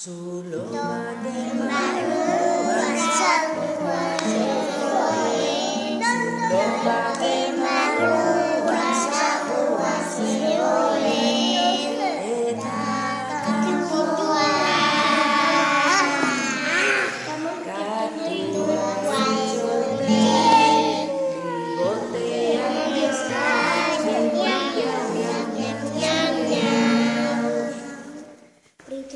Solo del mar,